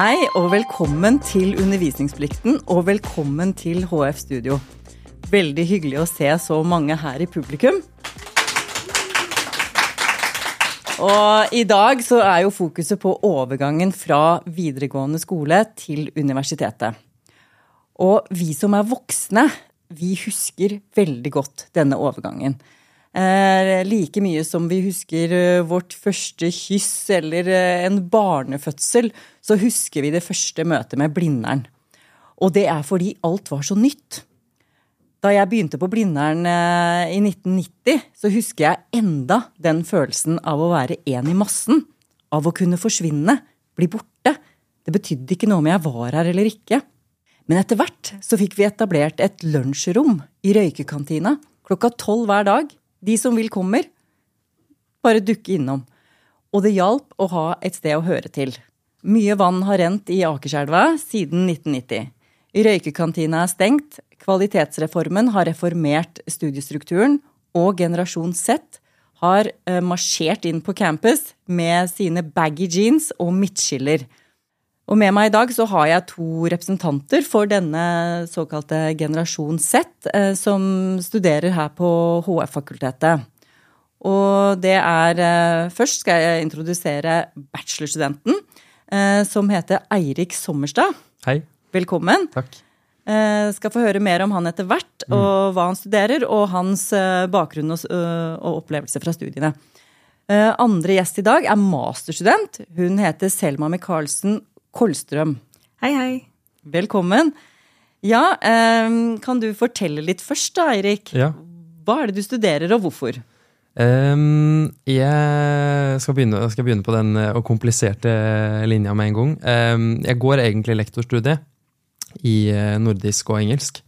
Hei og velkommen til Undervisningsplikten, og velkommen til HF Studio. Veldig hyggelig å se så mange her i publikum. Og i dag så er jo fokuset på overgangen fra videregående skole til universitetet. Og vi som er voksne, vi husker veldig godt denne overgangen. Eh, like mye som vi husker eh, vårt første kyss eller eh, en barnefødsel, så husker vi det første møtet med Blindern. Og det er fordi alt var så nytt. Da jeg begynte på Blindern i 1990, så husker jeg enda den følelsen av å være en i massen. Av å kunne forsvinne, bli borte. Det betydde ikke noe om jeg var her eller ikke. Men etter hvert så fikk vi etablert et lunsjrom i røykekantina klokka tolv hver dag de som vil, kommer. Bare dukke innom. Og det hjalp å ha et sted å høre til. Mye vann har rent i Akerselva siden 1990. Røykekantina er stengt, Kvalitetsreformen har reformert studiestrukturen, og Generasjon Z har eh, marsjert inn på campus med sine baggy jeans og midtskiller. Og med meg i dag så har jeg to representanter for denne såkalte generasjon Z, eh, som studerer her på HF-fakultetet. Og det er eh, Først skal jeg introdusere bachelorstudenten, eh, som heter Eirik Sommerstad. Hei. Velkommen. Takk. Skal få høre mer om han etter hvert, mm. og hva han studerer, og hans bakgrunn og, opplevelse fra studiene. Andre gjest i dag er masterstudent. Hun heter Selma Michaelsen Kolstrøm. Hei, hei. Velkommen. Ja, kan du fortelle litt først da, Eirik? Ja. Hva er det du studerer, og hvorfor? Um, jeg skal begynne, skal begynne, på den uh, kompliserte linja med en gang. Um, jeg går egentlig lektorstudiet i uh, nordisk og engelsk,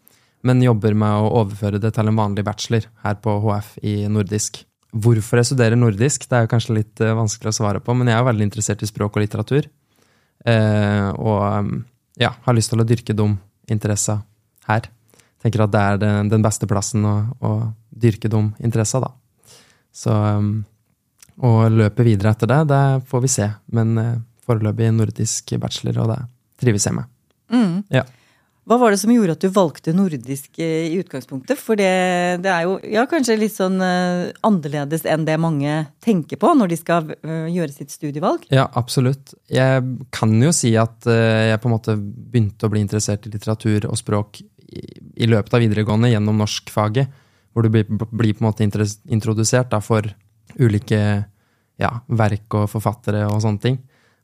men jobber med å overføre det til en vanlig bachelor her på HF i nordisk. Hvorfor jeg studerer nordisk, det er jo kanskje litt uh, vanskelig å svare på, men jeg er veldig interessert i språk og litteratur. Eh, og um, ja, har lyst til å dyrke de interesse her. Tenker at det er den, beste plassen å, å, dyrke de interesse da. Så um, Å løpe videre etter det, det får vi se. Men uh, foreløpig nordisk bachelor, og det trives jeg med. Mm. Ja. Hva var det som gjorde at du valgte nordisk eh, i utgangspunktet? For det, det er jo ja, kanskje litt sånn uh, annerledes enn det mange tenker på når de skal uh, gjøre sitt studievalg? Ja, absolutt. Jeg kan jo si at jeg på en måte begynte å bli interessert i litteratur og språk i løpet av videregående gjennom norskfaget, hvor du blir, blir, på en måte introdusert da, for ulike ja, verk og forfattere og sånne ting.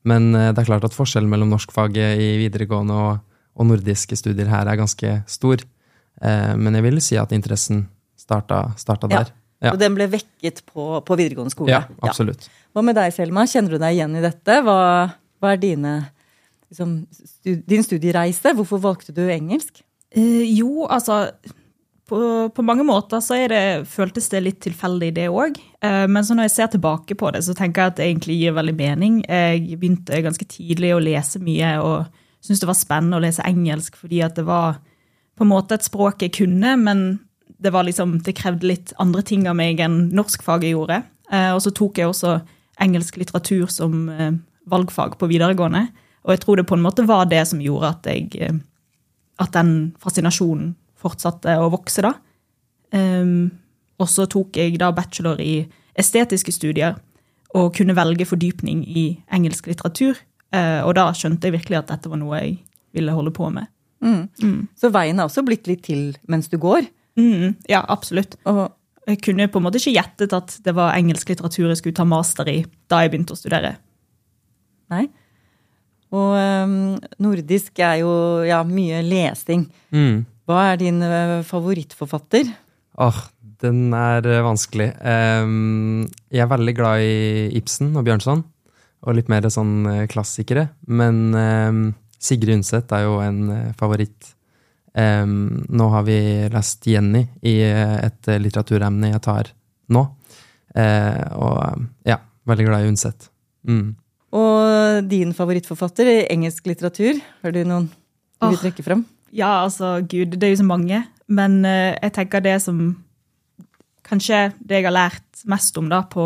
Men det er klart at forskjellen mellom norskfaget i videregående og og nordiske studier her er ganske stor. Eh, men jeg vil si at interessen starta, starta der. Ja. Og den ble vekket på, på videregående skole? Ja, absolutt. Ja. Hva med deg, Selma? Kjenner du deg igjen i dette? Hva, hva er dine, liksom, stud, din studiereise? Hvorfor valgte du engelsk? Eh, jo, altså på, på, mange måter så det, føltes det litt tilfeldig, det òg. Eh, men så når jeg ser tilbake på det, så tenker jeg at det egentlig gir veldig mening. Jeg begynte ganske tidlig å lese mye. og syntes det var spennende å lese engelsk fordi at det var på en måte et språk jeg kunne, men det, liksom, det krevde litt andre ting av meg enn norskfaget gjorde. Eh, og så tok jeg også engelsk litteratur som eh, valgfag på videregående. Og jeg tror det på en måte var det som gjorde at, jeg, eh, at den fascinasjonen fortsatte å vokse, da. Um, og så tok jeg da bachelor i estetiske studier og kunne velge fordypning i engelsk litteratur. Uh, og da skjønte jeg virkelig at dette var noe jeg ville holde på med. Mm. Mm. Så veien har også blitt litt til mens du går? Mm, ja, absolutt. Og jeg kunne på en måte ikke gjettet at det var engelsk litteratur jeg skulle ta master i da jeg begynte å studere. Nei. Og um, nordisk er jo ja, mye lesing. Mm. Hva er din uh, favorittforfatter? Åh, oh, den er uh, vanskelig. Um, jeg er veldig glad i Ibsen og Bjørnson og litt mer sånn eh, klassikere. Men um, Sigrid Undset er jo en uh, favoritt. Um, nå har vi lest Jenny i et litteraturemne jeg tar nå. Uh, og ja, veldig glad i Undset. Mm. Og din favorittforfatter i engelsk litteratur, har du noen du vil trekke frem? Ja, altså, gud, det er jo så mange. Men uh, jeg tenker det som Kanskje det jeg har lært mest om da på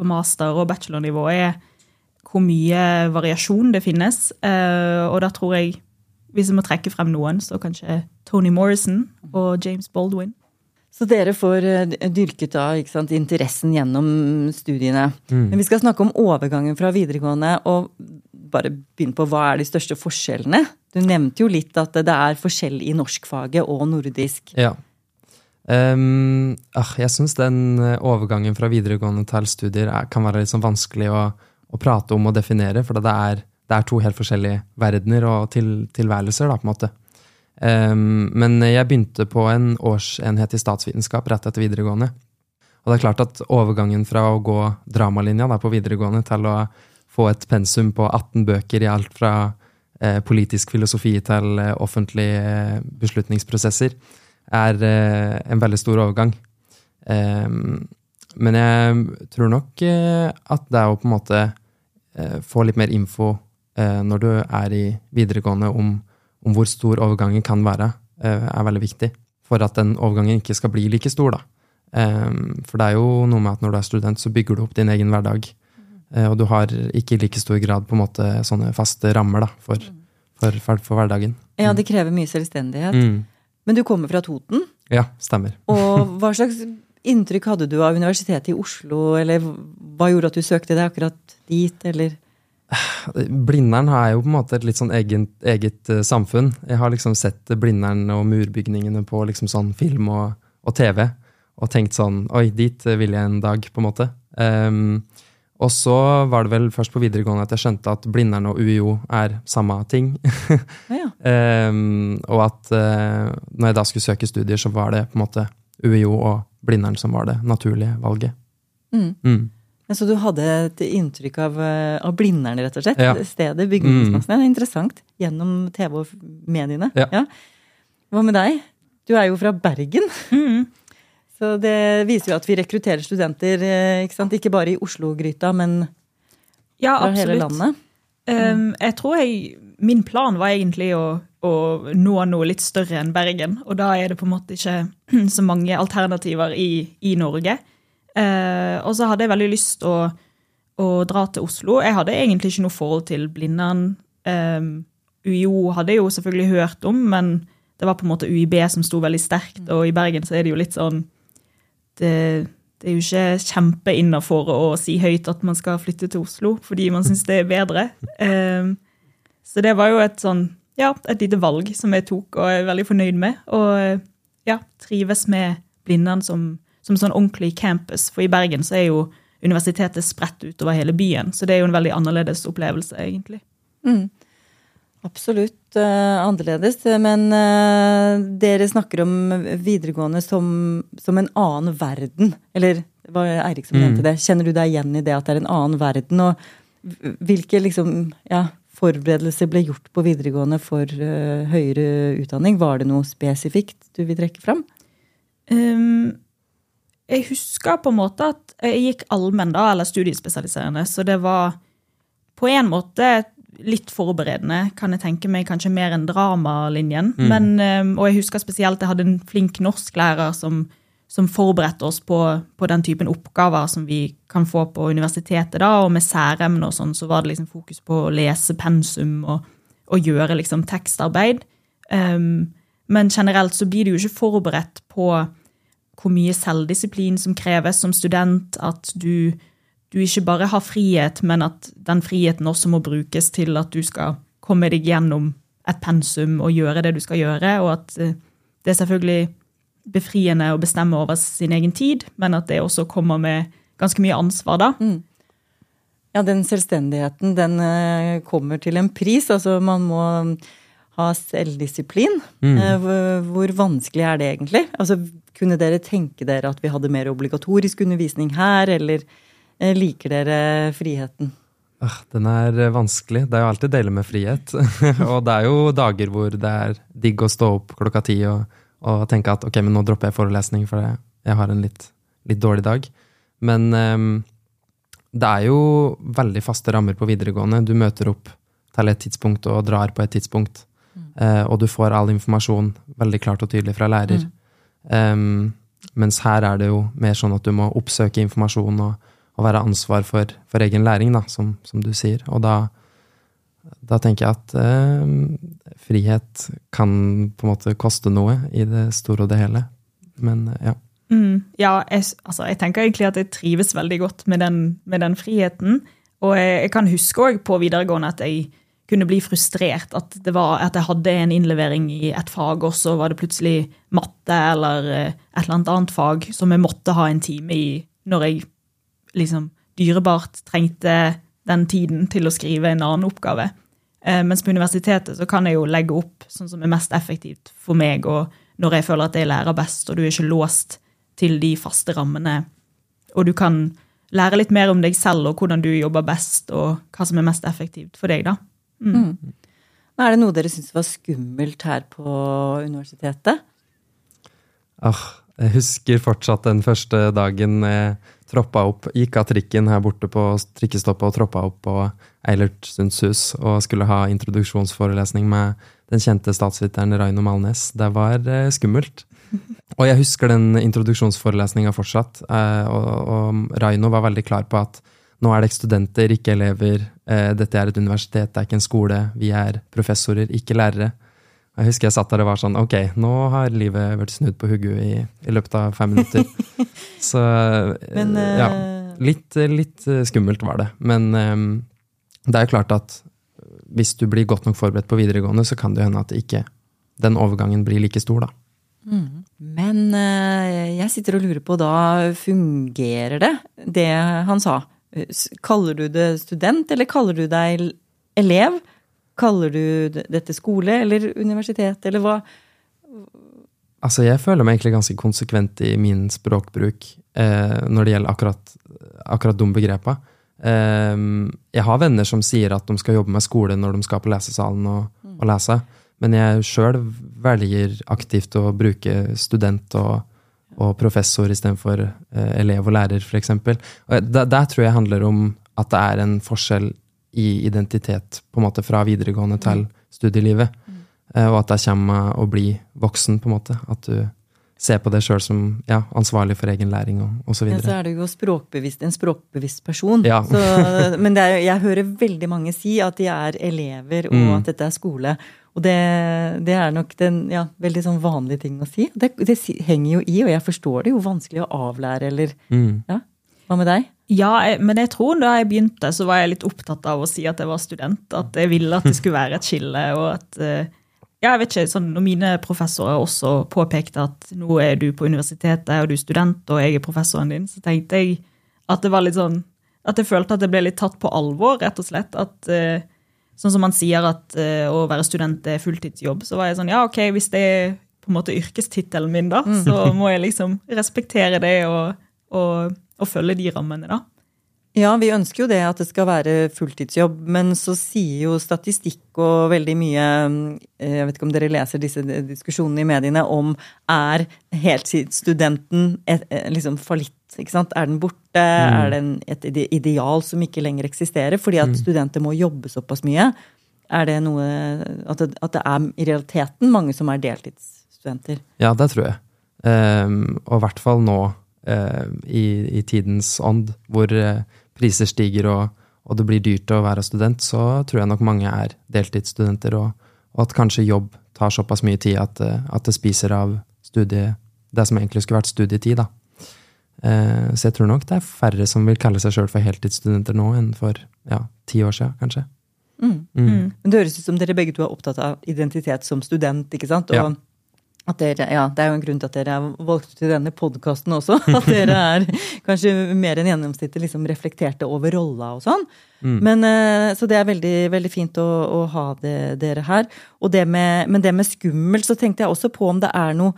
på master- og bachelornivå, er hvor mye variasjon det finnes. Eh, og da tror jeg, hvis jeg må trekke frem noen, så kanskje Tony Morrison og James Baldwin. Så dere får eh, dyrket da ikke sant, interessen gjennom studiene. Mm. Men vi skal snakke om overgangen fra videregående, og bare begynne på hva er de største forskjellene? Du nevnte jo litt at det er forskjell i norskfaget og nordisk. Ja. Um, jeg syns den overgangen fra videregående til studier er, kan være litt sånn vanskelig å, å, prate om og definere, for det er, det er to helt forskjellige verdener og til, tilværelser, da, på en måte. Um, men jeg begynte på en årsenhet i statsvitenskap rett etter videregående. Og det er klart at overgangen fra å gå dramalinja da, på videregående til å få et pensum på 18 bøker i alt fra eh, politisk filosofi til eh, offentlige eh, beslutningsprosesser, er eh, en veldig stor overgang. Ehm, men jeg tror nok eh, at det er å på en måte eh, få litt mer info når du er i videregående om om hvor stor overgangen kan være, er veldig viktig. For at den overgangen ikke skal bli like stor, da. Ehm, for det er jo noe med at når du er student, så bygger du opp din egen hverdag. Eh, og du har ikke i like stor grad på en måte sånne faste rammer da, for, for, for, for hverdagen. Ja, det krever mye selvstendighet. Mm. Men du kommer fra Toten? Ja, stemmer. Og hva slags inntrykk hadde du av Universitetet i Oslo, eller hva gjorde at du søkte deg akkurat dit, eller? Blindern er jo på en måte et litt sånn eget, eget uh, samfunn. Jeg har liksom sett Blindern og murbygningene på liksom sånn film og, og, TV og tenkt sånn Oi, dit vil jeg en dag, på en måte. Um, og så var det vel først på videregående at jeg skjønte at Blindern og UiO er samme ting. ja. um, og at uh, når jeg da skulle søke studier, så var det på en måte UiO og Blindern som var det naturlige valget. Mm. Mm. Så du hadde et inntrykk av, eh, av Blindern, rett og slett? Ja. Stedet, bygningsmassen. Mm. Det er interessant. Gjennom TV og mediene. Ja. ja. Hva med deg? Du er jo fra Bergen. Mm. Så det viser jo at vi rekrutterer studenter eh, ikke, sant? ikke bare i Oslo-gryta, men ja, fra hele landet. Um, jeg tror jeg Min plan var egentlig å, å, nå noe litt større enn Bergen. Og da er det på en måte ikke så mange alternativer i, i Norge. Uh, og så hadde jeg veldig lyst å, å, dra til Oslo. Jeg hadde egentlig ikke noe forhold til Blindern. Um, UiO hadde jeg jo selvfølgelig hørt om, men det var på en måte UiB som sto veldig sterkt. Og i Bergen så er det jo litt sånn Det, det er jo ikke kjempeinnafor å si høyt at man skal flytte til Oslo fordi man syns det er bedre. Eh, så det var jo et sånn ja, et lite valg som jeg tok og er veldig fornøyd med. Og ja, trives med Blindern som som sånn ordentlig campus. For i Bergen så er jo universitetet spredt utover hele byen. Så det er jo en veldig annerledes opplevelse, egentlig. Mm. Absolutt uh, annerledes. Men uh, dere snakker om videregående som, som, en annen verden. Eller det var Eirik som mm. nevnte det. Kjenner du deg igjen i det at det er en annen verden? Og hvilke liksom, ja, forberedelser ble gjort på videregående for uh, høyere utdanning? Var det noe spesifikt du vil trekke fram? Um, jeg husker på en måte at jeg gikk allmenn, da, eller studiespesialiserende, så det var på en måte litt forberedende, kan jeg tenke meg, kanskje mer enn dramalinjen. Mm. Men, ehm, og jeg husker spesielt jeg hadde en flink norsklærer som, som forberedte oss på, på, den typen oppgaver som vi kan få på universitetet, da, og med særemner og sånn, så var det liksom fokus på å lese pensum og, og gjøre liksom tekstarbeid. Um, men generelt så blir du jo ikke forberedt på hvor mye selvdisiplin som kreves som student. At du, du, ikke bare har frihet, men at den friheten også må brukes til at du skal komme deg gjennom et pensum og gjøre det du skal gjøre. Og at eh, det er selvfølgelig befriende å bestemme over sin egen tid, men at det også kommer med ganske mye ansvar da. Mm. Ja, den selvstendigheten, den eh, kommer til en pris. Altså, man må ha selvdisiplin. Mm. Eh, hvor vanskelig er det egentlig? Altså, kunne dere tenke dere at vi hadde mer obligatorisk undervisning her, eller liker dere friheten? Den er eh, vanskelig. Det er jo alltid deilig med frihet. og det er jo dager hvor det er digg å stå opp klokka ti og, og tenke at ok, men nå dropper jeg forelesning, for jeg har en litt, litt dårlig dag. Men um, det er jo veldig faste rammer på videregående. Du møter opp til et tidspunkt og drar på et tidspunkt. Mm. Uh, og du får all informasjon veldig klart og tydelig fra lærer. Mm. Um, mens her er det jo mer sånn at du må oppsøke informasjon og, å være ansvar for, for egen læring, da, som, som, du sier. Og da, da tenker jeg at eh, frihet kan på en måte koste noe i det store og det hele. Men ja. Mm, ja, jeg, altså, jeg, tenker egentlig at jeg trives veldig godt med den, med den friheten. Og jeg, jeg kan huske òg på videregående at jeg kunne bli frustrert. At, det var, at jeg hadde en innlevering i et fag, og så var det plutselig matte eller eh, et eller annet annet fag som jeg måtte ha en time i når jeg liksom dyrebart trengte den tiden til å skrive en annen oppgave. Eh, mens på universitetet så kan jeg jo legge opp sånn som er mest effektivt for meg, og når jeg føler at jeg lærer best, og du er ikke låst til de faste rammene. Og du kan lære litt mer om deg selv og hvordan du jobber best, og hva som er mest effektivt for deg. da. Mm. Mm. Er det noe dere syns var skummelt her på universitetet? Ah, jeg husker fortsatt den første dagen jeg troppa opp, gikk av trikken her borte på trikkestoppet og troppa opp på Eilertsunds hus og skulle ha introduksjonsforelesning med den kjente statsviteren Raino Malnes. Det var eh, skummelt. Og jeg husker den introduksjonsforelesninga fortsatt, eh, og, og Raino var veldig klar på at nå er det ikke studenter, ikke elever. Eh, dette er et universitet, det er ikke en skole. Vi er professorer, ikke lærere. Jeg husker jeg satt der og var sånn Ok, nå har livet vært snudd på hodet i, i, løpet av fem minutter. Så Men, ja. Litt, litt, skummelt var det. Men um, det er jo klart at hvis du blir godt nok forberedt på videregående, så kan det hende at ikke, den overgangen blir like stor, da. Mm. Men uh, jeg sitter og lurer på da, fungerer det, det han sa? Kaller du det student, eller kaller du deg elev? Kaller du dette skole eller universitet, eller hva? Altså, jeg føler meg egentlig ganske konsekvent i min språkbruk eh, når det gjelder akkurat, akkurat de begrepa. Eh, jeg har venner som sier at de skal jobbe med skole når de skal på lesesalen og, og lese, men jeg sjøl velger aktivt å bruke student og, og professor istedenfor eh, elev og lærer, f.eks. Der, der tror jeg handler om at det er en forskjell i identitet på en måte fra videregående til studielivet. Eh, og at jeg kommer å bli voksen, på en måte. At du ser på deg sjøl som ja, ansvarlig for egen læring og osv. Ja, så er du jo språkbevisst, en språkbevisst person. Ja. Så, men er, jeg hører veldig mange si at de er elever, og mm. at dette er skole. Og det, det er nok en ja, veldig sånn vanlig ting å si. Det, det, henger jo i, og jeg forstår det jo vanskelig å avlære, eller mm. ja. Hva med deg? Ja, men jeg tror da jeg begynte, så var jeg litt opptatt av å si at jeg var student. At jeg ville at det skulle være et skille. og at eh, ja, jeg vet ikke, sånn, Når mine professorer også påpekte at nå er du på universitetet og du er student, og jeg er professoren din, så tenkte jeg at det var litt sånn, at jeg følte at det ble litt tatt på alvor, rett og slett. at eh, Sånn som man sier at uh, å være student er fulltidsjobb, så var jeg sånn ja, ok, hvis det er på en måte yrkestittelen min, da, mm. så må jeg liksom respektere det og, og, og, følge de rammene, da. Ja, vi ønsker jo det at det skal være fulltidsjobb, men så sier jo statistikk og veldig mye eh, Jeg vet ikke om dere leser disse diskusjonene i mediene om er heltidsstudenten liksom fallitt ikke sant? Er den borte? Mm. Er det et ideal som ikke lenger eksisterer? Fordi at mm. studenter må jobbe såpass mye. Er det noe at det, at det, er i realiteten mange som er deltidsstudenter? Ja, det tror jeg. Um, og i hvert fall nå, i, i, tidens ånd, hvor uh, priser stiger og, og, det blir dyrt å være student, så tror jeg nok mange er deltidsstudenter, og, og at kanskje jobb tar såpass mye tid at, uh, at det spiser av studie, det som egentlig skulle vært studietid. da. Eh, så jeg tror nok det er færre som vil kalle seg sjøl for heltidsstudenter nå enn for ja, ti år siden, kanskje. Mm. Mm. mm. Men Det høres ut som dere begge to er opptatt av identitet som student. ikke sant? Og ja. Dere, ja, Det er jo en grunn til at dere er valgt ut i denne podkasten også. At dere er kanskje mer enn gjennomsnittet liksom reflekterte over rolla og sånn. Mm. Men, eh, så det er veldig, veldig fint å, å ha det, dere her. Det med, men det med skummelt, så tenkte jeg også på om det er noe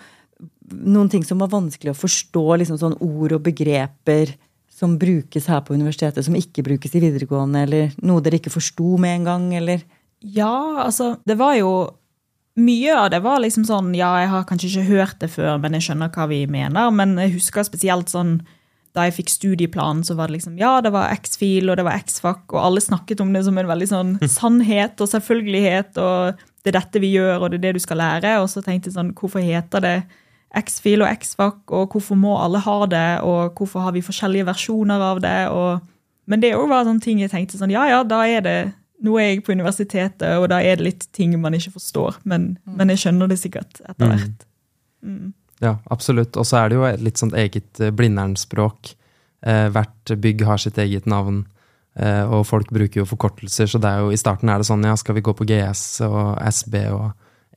noen ting som var vanskelig å forstå, liksom sånn ord og begreper som brukes her på universitetet, som ikke brukes i videregående, eller noe dere ikke forsto med en gang, eller? Ja, altså, det var jo Mye av det var liksom sånn Ja, jeg har kanskje ikke hørt det før, men jeg skjønner hva vi mener. Men jeg husker spesielt sånn da jeg fikk studieplanen, så var det liksom ja, det var X-fil og det var X-fac, og alle snakket om det som en veldig sånn sannhet og selvfølgelighet, og det er dette vi gjør, og det er det du skal lære. Og så tenkte jeg sånn, hvorfor heter det X-fil og X-fac, og hvorfor må alle ha det, og hvorfor har vi forskjellige versjoner av det? Og, men det òg var sånne ting jeg tenkte sånn Ja, ja, da er det Nå er jeg på universitetet, og da er det litt ting man ikke forstår, men, mm. men jeg skjønner det sikkert etter mm. hvert. Mm. Ja, absolutt. Og så er det jo litt sånt eget blindernspråk. Blindern-språk. Eh, hvert bygg har sitt eget navn. Eh, og folk bruker jo forkortelser, så det er jo, i starten er det sånn ja, skal vi gå på GS og SB og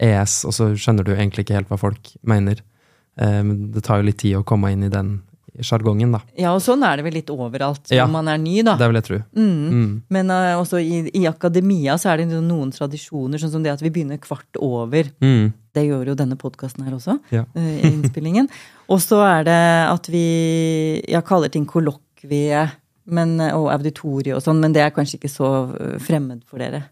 ES, og så skjønner du egentlig ikke helt hva folk mener. Eh, men det tar jo litt tid å komme inn i den sjargongen, da. Ja, og sånn er det vel litt overalt ja, når man er ny, da. Det vil jeg tro. Mm. Mm. Men uh, også i, i, akademia så er det noen tradisjoner, sånn som det at vi begynner kvart over. Mm. Det gjør jo denne podkasten her også, ja. uh, innspillingen. og så er det at vi ja, kaller ting kollokvie og auditorie og sånn, men det er kanskje ikke så fremmed for dere?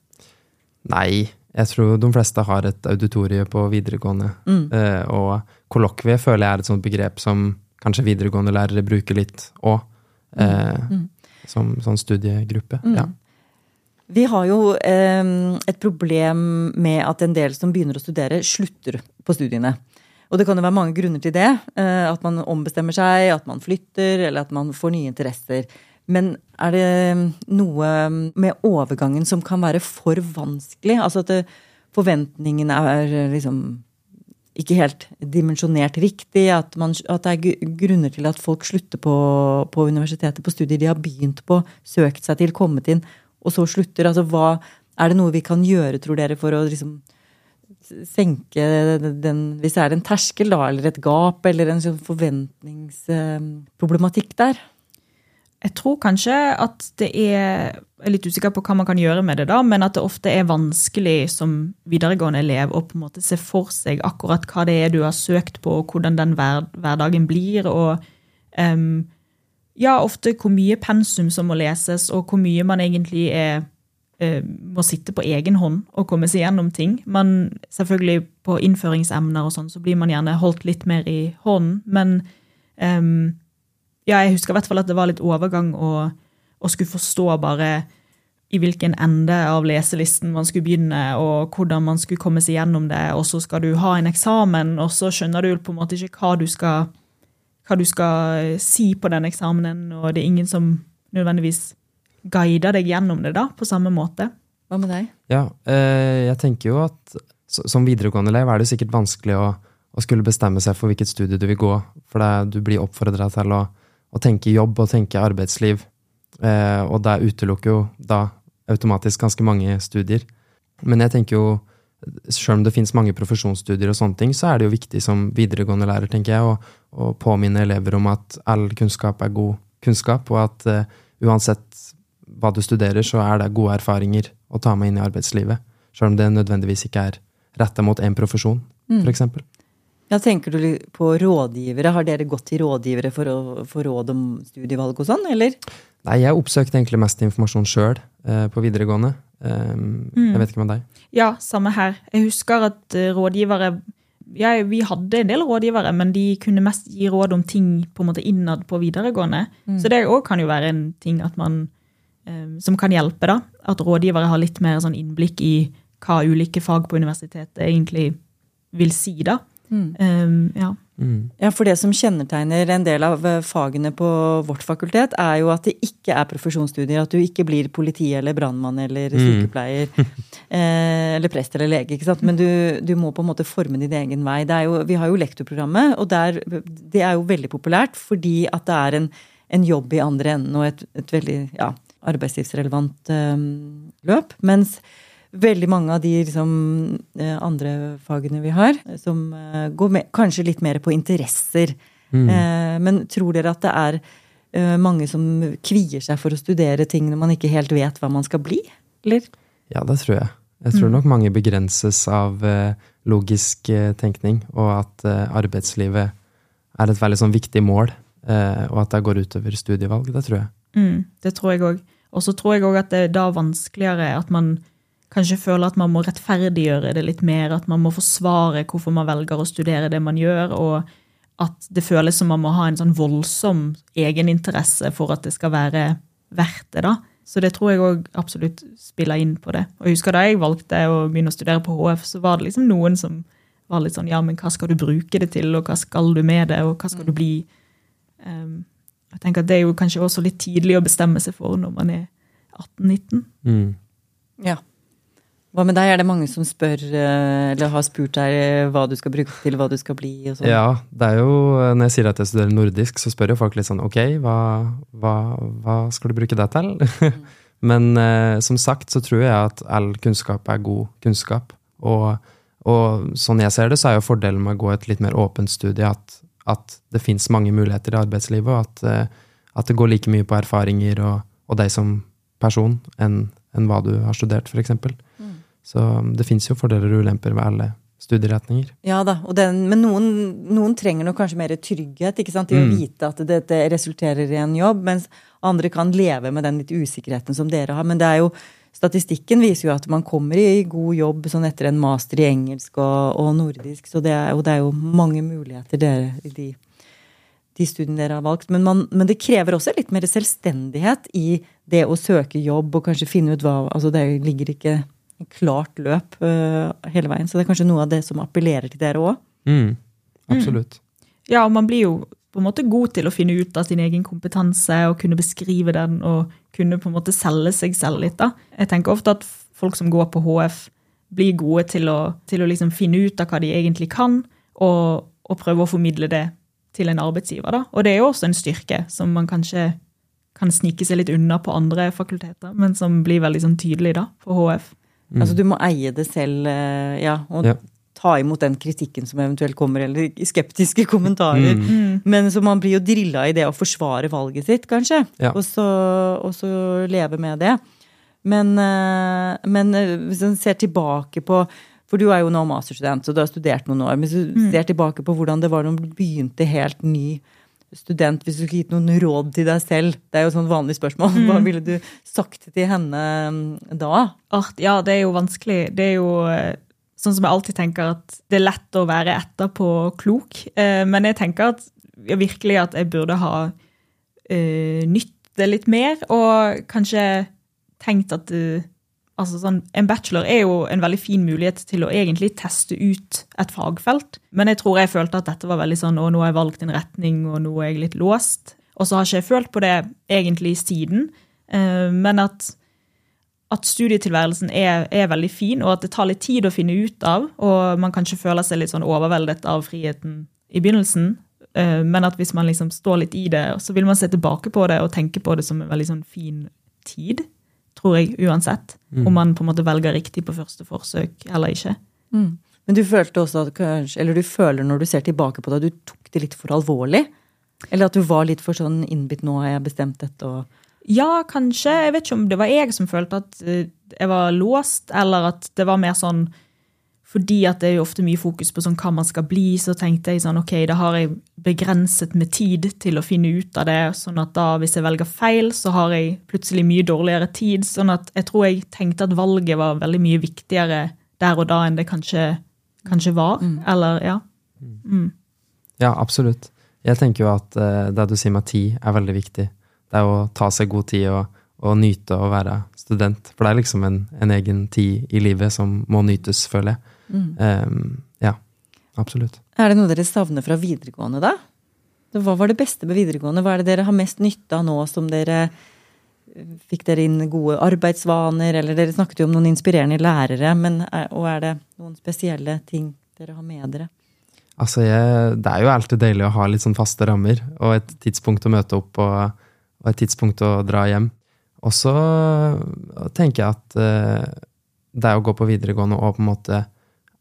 Nei, jeg tror de fleste har et auditorie på videregående. Mm. Uh, og kollokvie føler jeg er et sånt begrep som kanskje videregående lærere bruker litt òg. eh, mm. mm. Som sånn studiegruppe. Mm. Ja. Vi har jo eh, et problem med at en del som begynner å studere, slutter på studiene. Og det kan jo være mange grunner til det. Eh, at man ombestemmer seg, at man flytter, eller at man får nye interesser. Men er det noe med overgangen som kan være for vanskelig? Altså at det, forventningene er liksom ikke helt dimensjonert riktig. At, man, at, det er grunner til at folk slutter på, på, universitetet, på studier de har begynt på, søkt seg til, kommet inn, og så slutter. Altså, hva, er det noe vi kan gjøre, tror dere, for å liksom senke den Hvis det er en terskel, da, eller et gap, eller en sånn forventningsproblematikk der? Jeg tror kanskje at det er Jeg er litt usikker på hva man kan gjøre med det, da, men at det ofte er vanskelig som videregående elev å på en måte se for seg akkurat hva det er du har søkt på, og hvordan den hver, hverdagen blir. og um, ja, ofte hvor mye pensum som må leses, og hvor mye man egentlig er, uh, må sitte på egen hånd og komme seg gjennom ting. Man, selvfølgelig På innføringsemner og sånn så blir man gjerne holdt litt mer i hånden, men um, ja, jeg husker i hvert fall at det var litt overgang å, å skulle forstå bare i hvilken ende av leselisten man skulle begynne, og hvordan man skulle komme seg gjennom det. Og så skal du ha en eksamen, og så skjønner du på en måte ikke hva du skal, hva du skal si på den eksamenen, og det er ingen som nødvendigvis guider deg gjennom det da, på samme måte. Hva med deg? Ja, eh, jeg tenker jo at som videregående elev er det sikkert vanskelig å, å skulle bestemme seg for hvilket studie du vil gå, for det, du blir oppfordra til å å tenke jobb og tenke arbeidsliv. Eh, og det utelukker jo da automatisk ganske mange studier. Men jeg tenker jo, selv om det finnes mange profesjonsstudier, og sånne ting, så er det jo viktig som videregående lærer tenker jeg, å, å påminne elever om at all kunnskap er god kunnskap, og at eh, uansett hva du studerer, så er det gode erfaringer å ta med inn i arbeidslivet. Selv om det nødvendigvis ikke er retta mot én profesjon, mm. f.eks. Ja, Tenker du på rådgivere? Har dere gått til rådgivere for å få råd om studievalg og sånn, eller? Nei, jeg oppsøkte egentlig mest informasjon sjøl eh, på videregående. Um, mm. Jeg vet ikke med deg? Ja, samme her. Jeg husker at uh, rådgivere ja, Vi hadde en del rådgivere, men de kunne mest gi råd om ting på en måte innad på videregående. Mm. Så det òg kan jo være en ting at man, um, som kan hjelpe. da. At rådgivere har litt mer sånn innblikk i hva ulike fag på universitetet egentlig vil si. da. Mm. Um, ja. Mm. ja, for det som kjennetegner en del av eh, fagene på vårt fakultet, er jo at det ikke er profesjonsstudier. At du ikke blir politi eller brannmann eller mm. sykepleier. eh, eller prest eller lege. ikke sant? Men du, du, må på en måte forme din egen vei. Jo, vi har jo lektorprogrammet, og der, det er jo veldig populært fordi at det er en, en jobb i andre enden og et, et veldig ja, arbeidslivsrelevant um, løp. Mens veldig mange av de liksom, eh, andre fagene vi har, som eh, går med, kanskje litt mer på interesser. Mm. Eh, men tror dere at det er mange som kvier seg for å studere ting når man ikke helt vet hva man skal bli? Eller? Ja, det tror jeg. Jeg tror mm. nok mange begrenses av logisk tenkning, og at arbeidslivet er et veldig sånn viktig mål, og at det går utover studievalg. Det tror jeg. Mm, det tror jeg òg. Og så tror jeg òg at det er da vanskeligere at man kanskje føler at man må rettferdiggjøre det litt mer, at man må forsvare hvorfor man velger å studere det man gjør, og at det føles som man må ha en sånn voldsom egeninteresse for at det skal være verdt det. da. Så det tror jeg òg absolutt spiller inn på det. Og jeg husker Da jeg valgte å begynne å studere på HF, så var det liksom noen som var litt sånn ja, men hva skal du bruke det til, og hva skal du med det, og hva skal du bli? Um, jeg tenker at Det er jo kanskje også litt tidlig å bestemme seg for når man er 18-19. Mm. Ja. Hva med deg? Er det mange som spør, eh, eller har spurt deg eh, hva du skal bruke til, hva du skal bli? og sånn? Ja, det er jo, når jeg sier at jeg studerer nordisk, så spør jo folk litt sånn ok, hva, hva, hva skal du bruke det til? Men eh, som sagt så tror jeg at all kunnskap er god kunnskap. Og, og sånn jeg ser det, så er jo fordelen med å gå et litt mer åpent studie at, at det fins mange muligheter i arbeidslivet, og at, eh, at, det går like mye på erfaringer og, og deg som person enn en hva du har studert, f.eks. Mm. Så det fins jo fordeler og ulemper ved alle studieretninger. Ja da, den, men noen, noen, trenger nok kanskje mer trygghet ikke sant? i mm. å vite at dette resulterer i en jobb, mens andre kan leve med den litt usikkerheten som dere har. Men det er jo, statistikken viser jo at man kommer i god jobb sånn etter en master i engelsk og, og nordisk, så det er, det er jo mange muligheter dere i de, de studiene dere har valgt. Men, man, men, det krever også litt mer selvstendighet i det å søke jobb og kanskje finne ut hva altså Det ligger ikke klart løp uh, hele veien. Så det er kanskje noe av det som appellerer til dere òg? Mm, absolutt. Mm. Ja, og man blir jo på en måte god til å finne ut av sin egen kompetanse og kunne beskrive den og kunne på en måte selge seg selv litt. da. Jeg tenker ofte at folk som går på HF, blir gode til å, til å liksom finne ut av hva de egentlig kan, og, og, prøve å formidle det til en arbeidsgiver. da. Og det er jo også en styrke som man kanskje kan snike seg litt unna på andre fakulteter, men som blir veldig sånn tydelig da, på HF. Mm. Altså du må eie det selv, eh, ja, og ja. ta imot den kritikken som eventuelt kommer, eller skeptiske kommentarer. Mm. mm. Men så man blir jo drilla i det å forsvare valget sitt, kanskje. Ja. Og, så, og, så, leve med det. Men, eh, men eh, hvis en ser tilbake på for du er jo nå masterstudent, så du har studert noen år. Men hvis du mm. ser tilbake på hvordan det var da du begynte helt ny student, hvis du skulle gitt noen råd til deg selv, det er jo sånn vanlig spørsmål, mm. hva ville du sagt til henne da? da? Ja, det er jo vanskelig. Det er jo eh, sånn som jeg alltid tenker at det er lett å være etterpå klok. Eh, men jeg tenker at virkelig at jeg burde ha uh, nytt det litt mer, og kanskje tenkt at uh, altså sånn, En bachelor er jo en veldig fin mulighet til å egentlig teste ut et fagfelt. Men jeg tror jeg følte at dette var veldig sånn å, nå har jeg valgt en retning, og nå er jeg litt låst. Og så har ikke jeg følt på det egentlig siden. Eh, men at, at studietilværelsen er, er, veldig fin, og at det tar litt tid å finne ut av. Og man kan ikke føle seg litt sånn overveldet av friheten i begynnelsen. Eh, men at hvis man liksom står litt i det, så vil man se tilbake på det og tenke på det som en veldig sånn fin tid tror jeg, uansett. Mm. Om man på en måte velger riktig på første forsøk eller ikke. Mm. Men du følte også at kanskje, eller du føler når du ser tilbake på det, at du tok det litt for alvorlig? Eller at du var litt for sånn innbitt 'nå har jeg bestemt dette'? og... Ja, kanskje. Jeg vet ikke om det var jeg som følte at eh, jeg var låst, eller at det var mer sånn fordi at det er jo ofte mye fokus på sånn hva man skal bli, så tenkte jeg sånn ok, da har jeg begrenset med tid til å finne ut av det. Sånn at da, hvis jeg velger feil, så har jeg plutselig mye dårligere tid. Sånn at jeg tror jeg tenkte at valget var veldig mye viktigere der og da enn det kanskje, kanskje var. Mm. Eller, ja. Mm. Ja, absolutt. Jeg tenker jo at uh, det du sier med tid, er veldig viktig. Det er å ta seg god tid og, og nyte å være student. For det er liksom en, en egen tid i livet som må nytes, føler jeg. Mm. Um, ja, absolutt. Er det noe dere savner fra videregående, da? Hva var det beste med videregående? Hva er det dere har mest nytte av nå som dere Fikk dere inn gode arbeidsvaner, eller dere snakket jo om noen inspirerende lærere, men er, og er det noen spesielle ting dere har med dere? Altså, jeg, Det er jo alltid deilig å ha litt sånn faste rammer, og et tidspunkt å møte opp og, og et tidspunkt å dra hjem. Og så tenker jeg at det å gå på videregående og på en måte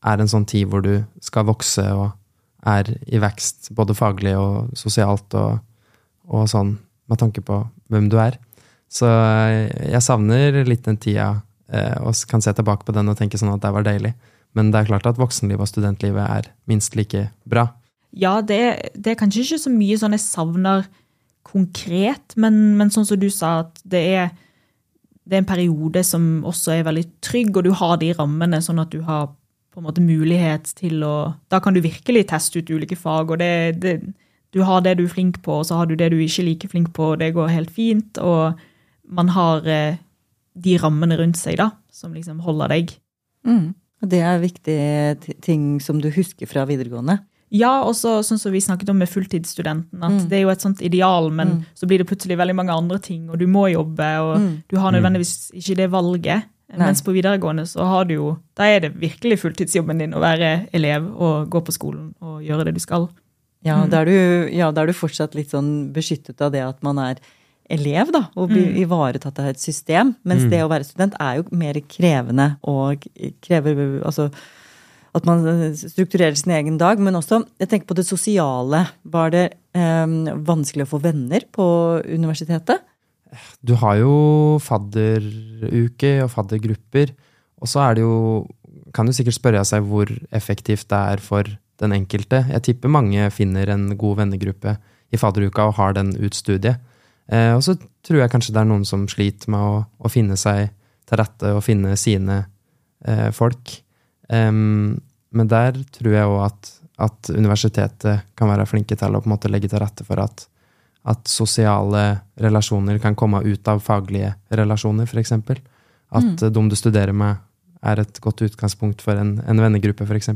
er en sånn tid hvor du skal vokse og er i vekst, både faglig og sosialt og, og sånn, med tanke på hvem du er. Så eh, jeg savner litt den tida, eh, og kan se tilbake på den og tenke sånn at det var deilig. Men det er klart at voksenlivet og studentlivet er minst like bra. Ja, det, det er kanskje ikke så mye sånn jeg savner konkret, men, men sånn som du sa, at det er, det er en periode som også er veldig trygg, og du har de rammene, sånn at du har på en måte mulighet til å Da kan du virkelig teste ut ulike fag, og det, det, du har det du er flink på, og så har du det du ikke er like flink på, og det går helt fint. Og man har eh, de rammene rundt seg da, som liksom holder deg. Mm. Det er viktige ting som du husker fra videregående. Ja, og så sånn som vi snakket om med fulltidsstudenten, at Mm. det er jo et sånt ideal, men Mm. så blir det plutselig veldig mange andre ting, og du må jobbe, og Mm. du har nødvendigvis ikke det valget. Nei. Mens på videregående så har du jo, da er det virkelig fulltidsjobben din å være elev og gå på skolen og gjøre det du skal. Ja, Mm. da er du, ja, er du fortsatt litt sånn beskyttet av det at man er elev, da, og blir Mm. ivaretatt av et system. Mens Mm. det å være student er jo mer krevende og krever altså at man strukturerer sin egen dag. Men også, jeg tenker på det sosiale. Var det eh, vanskelig å få venner på universitetet? Du har jo fadderuke og faddergrupper, og så er det jo Kan du sikkert spørre seg hvor effektivt det er for den enkelte. Jeg tipper mange finner en god vennegruppe i fadderuka og har den ut studiet. Eh, og så tror jeg kanskje det er noen som sliter med å, å finne seg til rette og finne sine eh, folk. Um, men der tror jeg òg at, at universitetet kan være flinke til å på en måte legge til rette for at at sosiale relasjoner kan komme ut av faglige relasjoner, f.eks. At Mm. eh, de du studerer med, er et godt utgangspunkt for en, en vennegruppe, f.eks.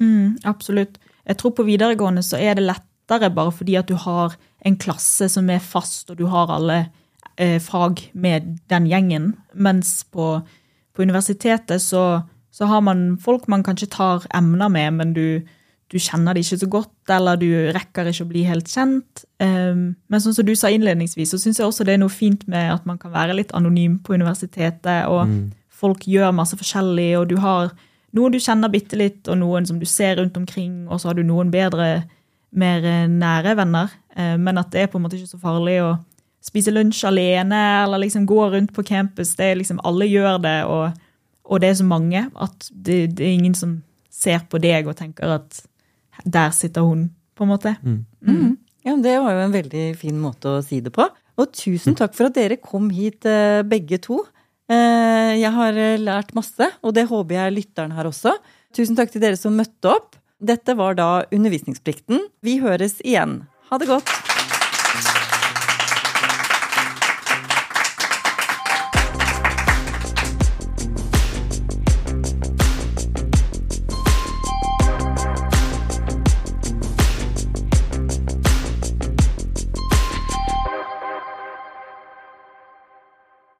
Mm, absolutt. Jeg tror på videregående så er det lettere bare fordi at du har en klasse som er fast, og du har alle eh, fag med den gjengen. Mens på, på universitetet så, så har man folk man kanskje tar emner med, men du, du kjenner det ikke så godt, eller du rekker ikke å bli helt kjent. Um, men sånn som du sa innledningsvis, så syns jeg også det er noe fint med at man kan være litt anonym på universitetet, og Mm. folk gjør masse forskjellig, og du har noen du kjenner bitte litt, og noen som du ser rundt omkring, og så har du noen bedre, mer eh, nære venner. Eh, Men at det er på en måte ikke så farlig å spise lunsj alene, eller liksom gå rundt på campus. Det er liksom, alle gjør det, og, og det er så mange at det, det er ingen som ser på deg og tenker at der sitter hun, på en måte. Mm. Ja, Det var jo en veldig fin måte å si det på. Og tusen takk for at dere kom hit, eh, begge to. Eh, Jeg har eh, lært masse, og det håper jeg lytteren har også. Tusen takk til dere som møtte opp. Dette var da Undervisningsplikten. Vi høres igjen. Ha det godt.